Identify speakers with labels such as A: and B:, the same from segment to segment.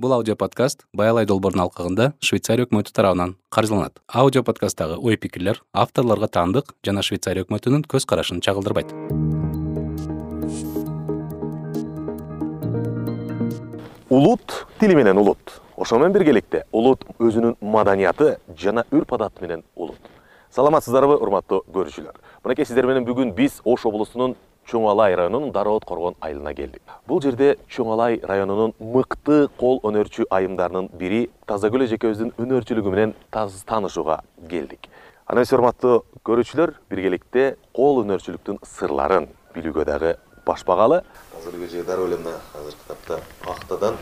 A: бул аудио подкаст баялай долбоордун алкагында швейцария өкмөтү тарабынан каржыланат. Аудио подкасттагы ой пикирлер авторлорго таандык жана швейцария өкмөтүнүн көз карашын чагылдырбайт.
B: Улут тили менен улут. Ошо менен биргеликте улут өзүнүн маданияты жана үрп адаты менен улут. Саламатсыздарбы урматтуу көрүүчүлөр? Мынакей сиздер менен бүгүн биз ош облусунун чоң алай районунун дары от коргон айылына келдик бул жерде чоң алай районунун мыкты кол өнөрчү айымдарынын бири тазагүл эжекебиздин өнөрчүлүгү менен таанышууга келдик. Анда эмесе урматтуу көрүүчүлөр биргеликте кол өнөрчүлүктүн сырларын билүүгө дагы баш багалы. Тазагүл эже дароо эле мына азыркы тапта пахтадан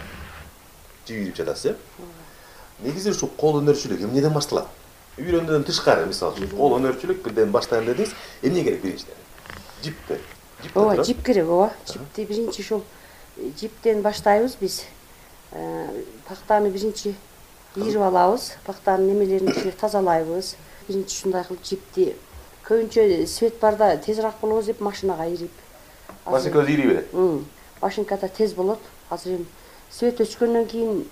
B: жип ийрип жатасыз э? Негизи ушул кол өнөрчүлүк эмнеден башталат? Үйрөнүүдөн тышкары мисалы үчүн кол өнөрчүлүк бирден баштайм дедиңиз эмне керек биринчиден жипти
C: ооба жип керек ооба. Жипти биринчи ушул жиптен баштайбыз биз. Пахтаны биринчи ийрип алабыз. Пахтанын немелерин тазалайбыз. Биринчи ушундай кылып жипти. Көбүнчө свет барда тезирээк болобуз деп машинага ийрип.
B: Машинка өзү ийрий берет
C: машинкада тез болот. Азыр эми свет өчкөндөн кийин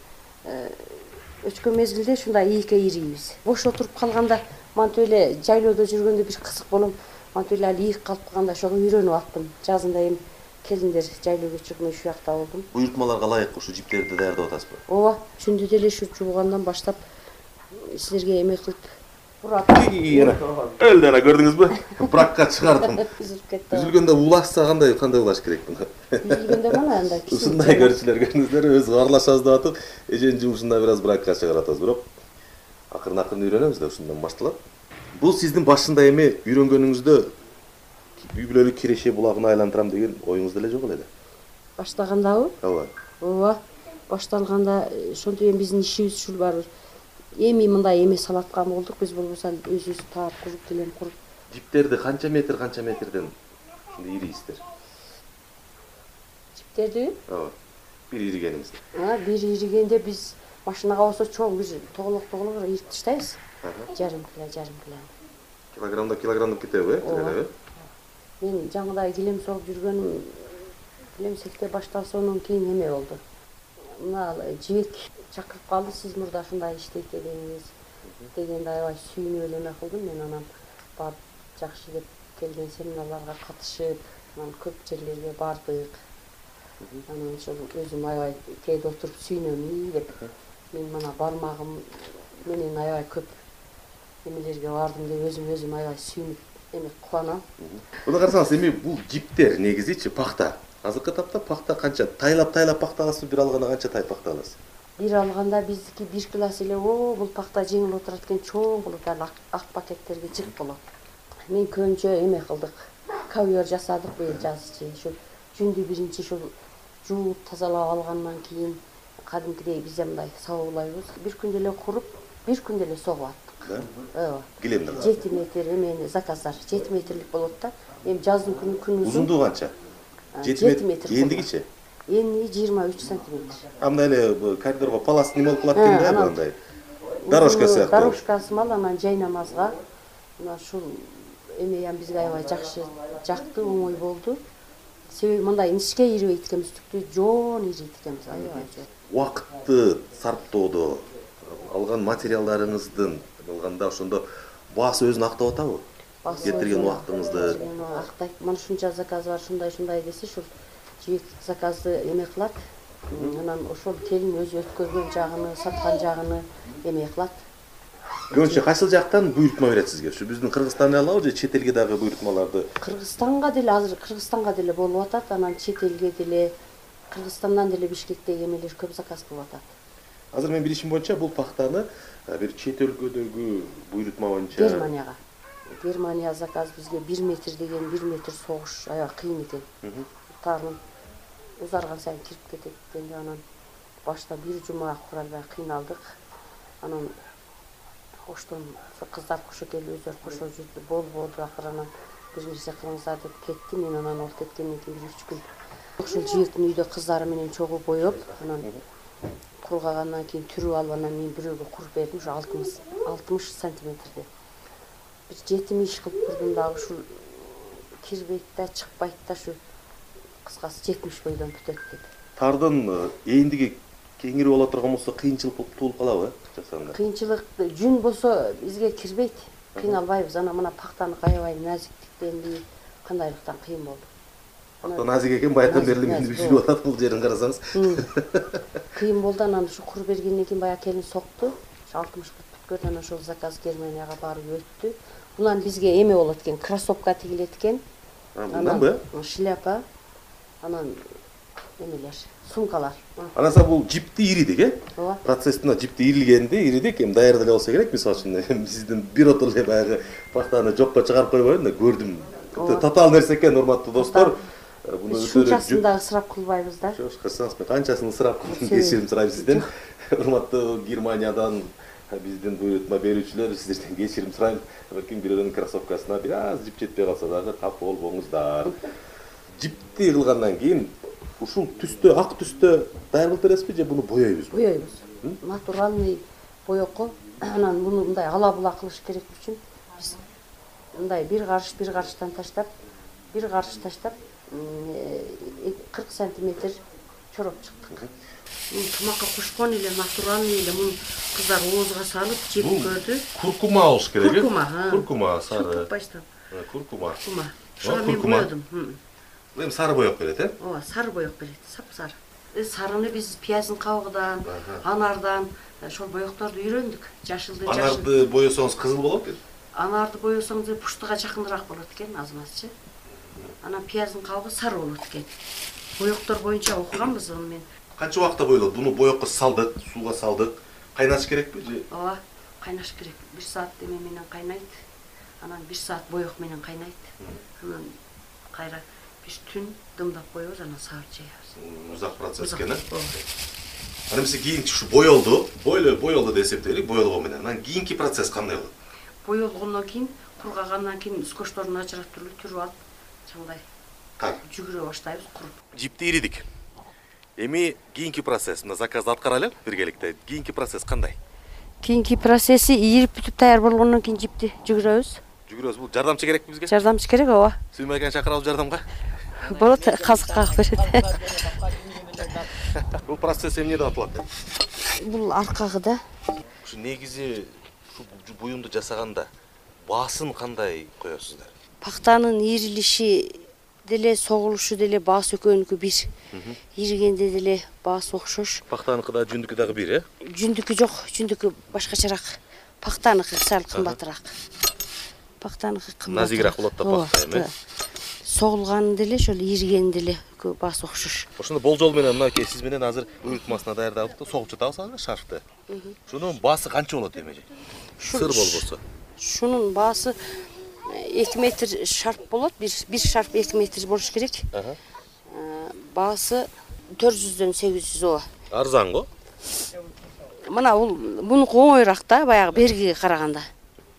C: өчкөн мезгилде ушундай ийикке ийрийбиз бош отуруп калганда мантип эле жайлоодо жүргөндө бир кызык болом мантип эле али ийик калып калганда ошого үйрөнүп аттым жазында эми келиңдер жайлоо көчүргөн ушул жакта болдум.
B: Буйрутмаларга ылайык ушул жиптерди даярдап атасызбы?
C: Ооба түндө деле ушу жуугандан баштап силерге эме кылып урат
B: өлдү ана көрдүңүзбү? Бракка чыгардым.
C: Үзүлүп кетти
B: үзүлгөндө улашса кандай кандай улаш керек мына
C: үзүлгөндө мына андай
B: ушундай көрүүчүлөр көрдүңүздөр өзү кабарлашабыз деп аттык эженин жумушунда бир аз бракка чыгарып атабыз бирок. Акырын акырын үйрөнөбүз да ушундан башталат бул сиздин башында эми үйрөнгөнүңүздө үй бүлөлүк киреше булагын айландырам деген оюңузда эле жок эле да?
C: Баштагандабы
B: ооба.
C: Ооба. Башталганда ошентип эми биздин ишибиз ушул барыбир эми мындай эме салат аткан болдук биз болбосо өзүбүз таап куруп тилем куруп.
B: Жиптерди канча метр канча метрден ушундай ийрийсиздер
C: жиптердиби
B: ооба. Бир ийригениңизде
C: бир ийригенде биз машинага болсо чоң бир тоголок тоголок ийрип таштайбыз жарым кило жарым кило.
B: Килограммдап килограммдап кетеби э? Тигилеби
C: мен жаңыдай килем согуп жүргөнүм килем сектеп башташоодон кийин эме болду. Мына жибек чакырып калды сиз мурда ушундай иштейт элеңиз дегенде аябай сүйүнүп эле эме кылдым. Мен анан барып жакшы деп келген семинарларга катышып анан көп жерлерге бардык. Анан ошол өзүм аябай кээде отуруп сүйүнөм ии деп мен мына бармагым менен аябай көп эмелерге бардым деп өзүмө өзүм аябай сүйүнүп эме кубанам
B: мына карасаңыз эми бул жиптер негизичи пахта. Азыркы тапта пахта канча тайлап тайлап пахта аласызбы бир алганда канча тай пахта аласыз
C: бир алганда биздики бир килос эле о бул пахта жеңил отурат экен чоң болот ал ак пакеттерге жык болот мен көбүнчө эме кылдык. Ковер жасадык быйыл жазчы ушул жүндү биринчи ушул жууп тазалап алгандан кийин кадимкидей биз мындай сабуулайбыз бир күндө эле куруп бир күндө эле согуп ооба.
B: Килемди
C: жети метр эмени заказдар. Жети метрлик болот да. Эми жаздын күнү күн узун
B: узундугу канча?
C: Жети метр
B: эндигичи
C: эни жыйырма үч сантиметр.
B: А мындай эле коридорго полас неме болуп калат экен да мындай дорожка сыяктуу
C: дорожка сымал анан жай намазга мына ушул эме бизге аябай жакшы жакты оңой болду. Себеби мындай ичке ийрибейт экенбиз түктү жоон ийрийт экенбиз аябай
B: убакытты сарптоодо алган материалдарыңыздын алганда ошондо баасы өзүн актап атабы? Кетирген убактыңызды
C: актайт. Мына ушунча заказ бар ушундай ушундай десе ушул жибек заказды эме кылат. Анан ошол келин өзү өткөргөн жагыны саткан жагыны эме кылат.
B: Көбүнчө кайсыл жактан буйрутма берет сизге? Ушу биздин кыргызстан эле алабы же чет элге дагы буйрутмаларды?
C: Кыргызстанга деле азыр кыргызстанга деле болуп атат анан чет элге деле кыргызстандан деле бишкектеги эмелер көп заказ кылып атат.
B: Азыр менин билишим боюнча бул пахтаны бир чет өлкөдөгү буйрутма боюнча
C: германияга. Германия заказ бизге бир метр деген бир метр согуш аябай кыйын экен. Таарынан узарган сайын кирип кетет экен деп анан башта бир жума кура албай кыйналдык. Анан оштон ошо кыздар кошо келип өздөрү кошо жүрдү болбоду акыры анан бир нерсе кылыңыздар деп кетти. Мен анан ал кеткенден кийин бир үч күн. Ошол жибектин үйдө кыздары менен чогуу боеп анан кургагандан кийин түрүп алып анан мен бирөөгө куруп бердим ушу алтымыш алтымыш сантиметрде. Бир жети миш кылып курдум дагы ушул кирбейт да чыкпайт да ушу кыскасы жетимиш бойдон бүтөт деп.
B: Тардын ээндиги кеңири боло турган болсо кыйынчылык туулуп калабы жасаганда
C: кыйынчылык жүн болсо бизге кирбейт. Кыйналбайбыз анан мына пактаныкы аябай назиктиктенди кандайлыктан кыйын болду
B: назик экен баягыдан бери эле мени
C: Назик,
B: бүшүрүп атат бул жерин карасаңыз.
C: Кыйын болду анан ушу кур бергенден кийин баягы келин сокту алтымыш кырк бүткөрдү анан ошол заказ германияга барып өттү. Булан бизге эме болот экен кроссовка тигилет экен.
B: Мынданбы
C: анан шляпа анан эмелер сумкалар.
B: Анан бул жипти иридик э?
C: Ооба.
B: Процесстин мына жипти ирилгенди иридик. Эми даярдуу эле болсо керек. Мисалы үчүн сиздин бирото эле баягы пактаны жокко чыгарып койбойбун да көрдүм. Өтө татаал нерсе экен урматтуу достор. Э, буну
C: биз
B: өтө эле
C: шунчасын да ысырап кылбайбыз да
B: Жош кырсаңыз мен канчасын ысырап кылдым кеширим сурайм сизден урматтуу германиядан биздин буйрутма берүүчүлөр сиздерден кечирим сурайм. Балким бирөөнүн кроссовкасына бир аз жип жетпей калса дагы капа болбоңуздар. Жипти кылгандан кийин ушул түстө ак түстө даяр кылып бересизби же буну бойойбузбу
C: бойойбуз натуральный боекко анан муну мындай ала була кылыш керек үчүн биз мындай бир карыш бир карыштан таштап бир карыш таштап э, кырк сантиметр чороп чыктык тамакка кошкон эле натуральный эле муну кыздар оозуга салып жеп көрдү.
B: куркума болуш керек э?
C: Куркума
B: куркума сары.
C: Шылтыкпайсың.
B: Э, куркума.
C: Куркума. Ошого мен
B: куркума.
C: боедум М.
B: эми сары боек берет э?
C: Ооба сары боек берет сапсары. Э, сарыны биз пияздын кабыгынан анардан э, ошол боекторду үйрөндүк жашылды жашыл.
B: Анарды боесоңуз кызыл болот экен
C: анарды боесоң пуштуга жакыныраак болот экен азыр азчы анан пияздын кабыгы сары болот экен. Боектор боюнча окуганбыз аны мен.
B: Канча убакытта боелот буну боекко салдык сууга салдык. Кайнатыш керекпи же?
C: Ооба кайнаш керек. Бир саат эме менен кайнайт. Анан бир саат боек менен кайнайт. Анан кайра бир түн дымдап коебуз анан сабыр жаябыз
B: узак процесс экен э
C: Ооба.
B: анан эмесе кийин ушу боелду бойло боелду деп эсептелик боелгон менен. Анан кийинки процесс кандай болот?
C: Боелгондон кийин кургагандан кийин скотчторун ажыраттырып түрүп алып чаңдай
B: так.
C: Жүгүрө баштайбыз куруп.
B: Жипти иридик. Эми кийинки процесс мына заказды аткарайлы биргеликте. Кийинки процесс кандай?
C: Кийинки процесси ийирип бүтүп даяр болгондон кийин жипти жүгүрөбүз.
B: Жүгүрөбүз. Бул жардамчы керекпи бизге?
C: Жардамчы керек ооба.
B: Сүймө экени чакырабыз жардамга.
C: Болот казык кагып берет.
B: Бул процесс эмнеден аталат
C: бул аркагы да.
B: Ушу негизи ушу буюмду жасаганда баасын кандай коесуздар
C: пактанын ийрилиши деле согулушу деле баасы экөөнүкү бир. Ийригенде деле баасы окшош.
B: Пактаныкы да жүндүкү дагы бир э?
C: Жүндүкү жок жүндүкү башкачараак. Пактаныкы сал кымбатыраак. Пактаныкы кымбат
B: Назигирээк болот да пахта эми, э?
C: согулганы деле ошол ийригени деле баасы окшош.
B: Ошондо болжол менен мынакей сиз менен азыр буйрутмасына даярдап согуп жатабыз азыр шарфты ушунун баасы канча болот эмеже сыр болбосо.
C: шунун баасы э, эки метр шарп болот. Бир шарп эки метр болуш керек. Э, баасы төрт жүздөн сегиз жүз ооба.
B: Арзан го?
C: Мына бул мунуку оңоюраак да баягы бергиге караганда.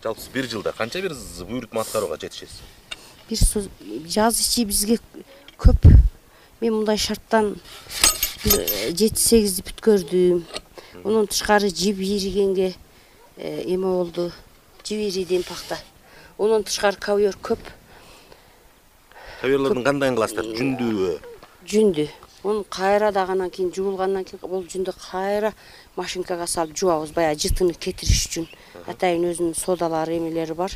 B: Жалпы сиз бир жылда канча бир буйрутма аткарууга жетишесиз?
C: Бир су- жаз ичи бизге көп. Мен мындай шарттан э, жети сегизди бүткөрдүм андан тышкары жип ийригенге э, эме болду. Жип ийридим андан тышкары ковер көп.
B: Коверлордун кандайын кыласыздар? Жүндүүбү
C: жүндү муну кайра дагы анан кийин жуулгандан кийин бул жүндү кайра машинкага салып жуабыз баягы жытыны кетириш үчүн. Атайын өзүнүн содалары эмелери бар.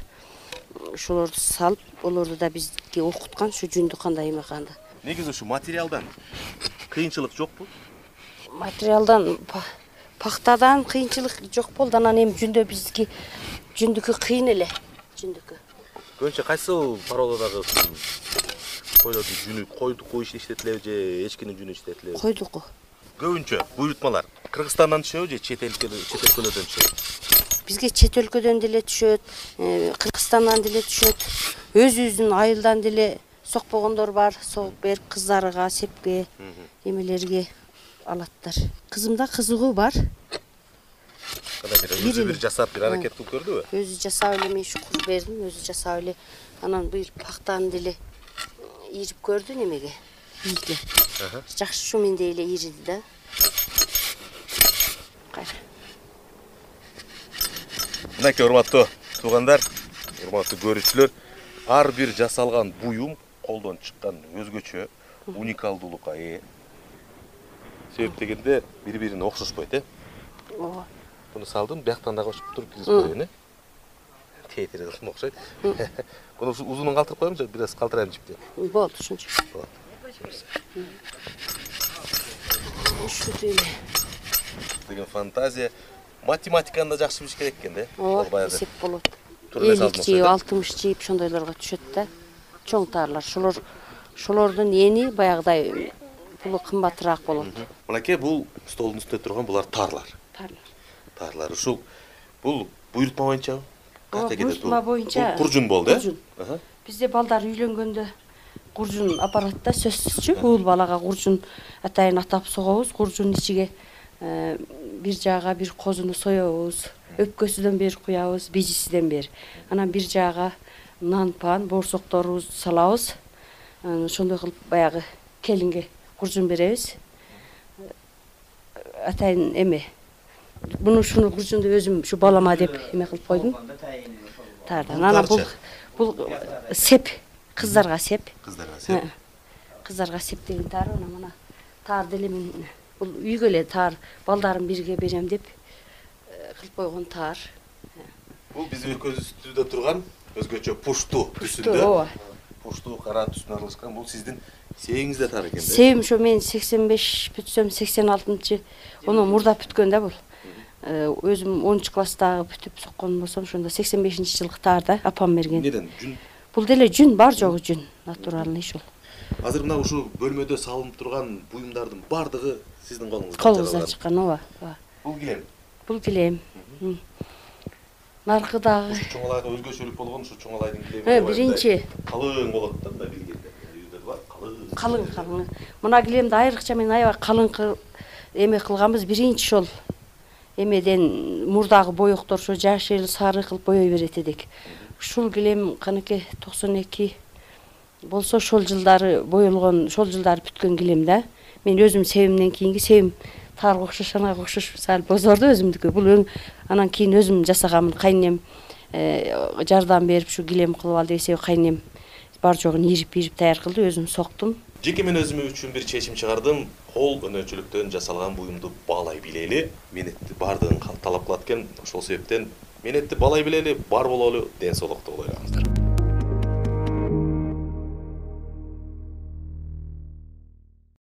C: Ошолорду салып олорду да бизге окуткан ушу жүндү кандай эме кылганды
B: негизи ушу материалдан? Кыйынчылык жокпу?
C: Материалдан па- пахтадан кыйынчылык жок болду. Анан эми жүндө бизги жүндүкү кыйын эле жүндүкү
B: көбүнчө кайсыл породадагы койлордун жүнү койдуку иштетилеби же эчкинин жүнү иштетилеби?
C: Койдуку.
B: Көбүнчө буйрутмалар кыргызстандан түшөбү же чет чет өлкөлөрдөн түшөбү?
C: Бизге чет өлкөдөн деле түшөт э, кыргызстандан деле түшөт. Өзүбүздүн айылдан деле сокпогондор бар. Согуп берип кыздарга сепке эмелерге алаттар. Кызымда кызыгуу бар
B: кандай бир
C: Бир
B: өзү бир жасап бир аракет кылып көрдүбү
C: өзү жасап эле мен ушу кур бердим өзү жасап эле анан быйыл пактаны деле ийрип көрдү немеге? Бийикке жакшы ушу мендей эле ийриди да. Кайра.
B: Мынакей урматтуу туугандар урматтуу көрүүчүлөр ар бир жасалган буюм колдон чыккан өзгөчө уникалдуулукка ээ. Себеп дегенде бири бирине окшошпойт э?
C: Ооба
B: буну салдым бияктан дагы туруп киргизип коеюн э? Тетири кылдым окшойт. Ушу узунун калтырып коеюнбу же бир аз калтырайын жипти
C: болду ушунча
B: болот.
C: Ушинтип эле
B: деген фантазия. Математиканы да жакшы билиш керек экен да
C: ооба
B: баягы
C: эсеп болот. жийип
B: окшойт, э?
C: алтымыш жийип ошондойлорго түшөт да. Чоң таарлар ошолор ошолордун эни баягыдай пулу кымбатыраак болот.
B: Э? мынакей бул столдун үстүндө турган булар таарлар
C: таарлар
B: таарлар ушул. Бул буйрутма боюнчабы кантип кетет бул?
C: буйрутма боюнча
B: куржун болду э?
C: Куржун. Бизде балдар үйлөнгөндө куржун апарат да сөзсүзчү уул балага куржун атайын атап согобуз. Куржунун ичиге э, бир жагга бир козуну соебуз өпкөсүдөн бери куябыз бежисиден бери анан бир жагга нан пан боорсокторубузду салабыз ошондой кылып баягы келинге куржун беребиз. Э, атайын эме муну ушуну куржунду өзүм ушу балама деп эме кылып койдум таардан анан бул бул сеп кыздарга сеп
B: кыздарга сеп
C: кыздарга сеп деген таар анан мына таар деле мен бул үйгө эле таар балдарым бирге берем деп кылып койгон таар
B: бул биздин өлкөбүздө турган өзгөчө пушту түсүндө
C: ооба.
B: пушту кара түсүнө аралашкан бул сиздин сээңизде таар экен да
C: себим ошо мен сексен беш бүтсөм сексен алтынчы ону мурда бүткөн да бул өзүм онунчу класстагы бүтүп соккон болсом ошондо сексен бешинчи жылкы таар да апам берген.
B: Эмнеден жүн?
C: Бул деле жүн бар жогу жүн натуральный ушул
B: азыр мына ушул бөлмөдө салынып турган буюмдардын баардыгы сиздин колуңуздан
C: колубуздан чыккан ооба ооба.
B: Бул килем.
C: Бул килем. Наркы дагы
B: чоңалайга өзгөчөлүк болгон ушу чоңалайдын килеми
C: Э, биринчи.
B: калың болот да мындай билгенде бар калың
C: калың калың мына килемди айрыкча мен аябай калың кы- эме кылганбыз. Биринчи ошол эмеден мурдагы боектор ошо жашыл сары кылып боей берет эдик. Ушул килем канекей токсон эки болсо ошол жылдары боелгон ошол жылдары бүткөн килем да. Мен өзүм себимден кийинки себим таарга окшош анага окшош сал бозорду өзүмдүкү. Бул анан кийин өзүм жасаганмын. Кайненем э, жардам берип ушу килем кылып ал десе кайненем бар жогун ирип ирип даяр кылды өзүм соктум
B: жеке мен өзүм үчүн бир чечим чыгардым. Кол өнөрчүлүктөн жасалган буюмду баалай билели. Менетти баардыгын талап кылат экен. Ошол себептен менетти баалай билели бар бололу ден соолукту бололу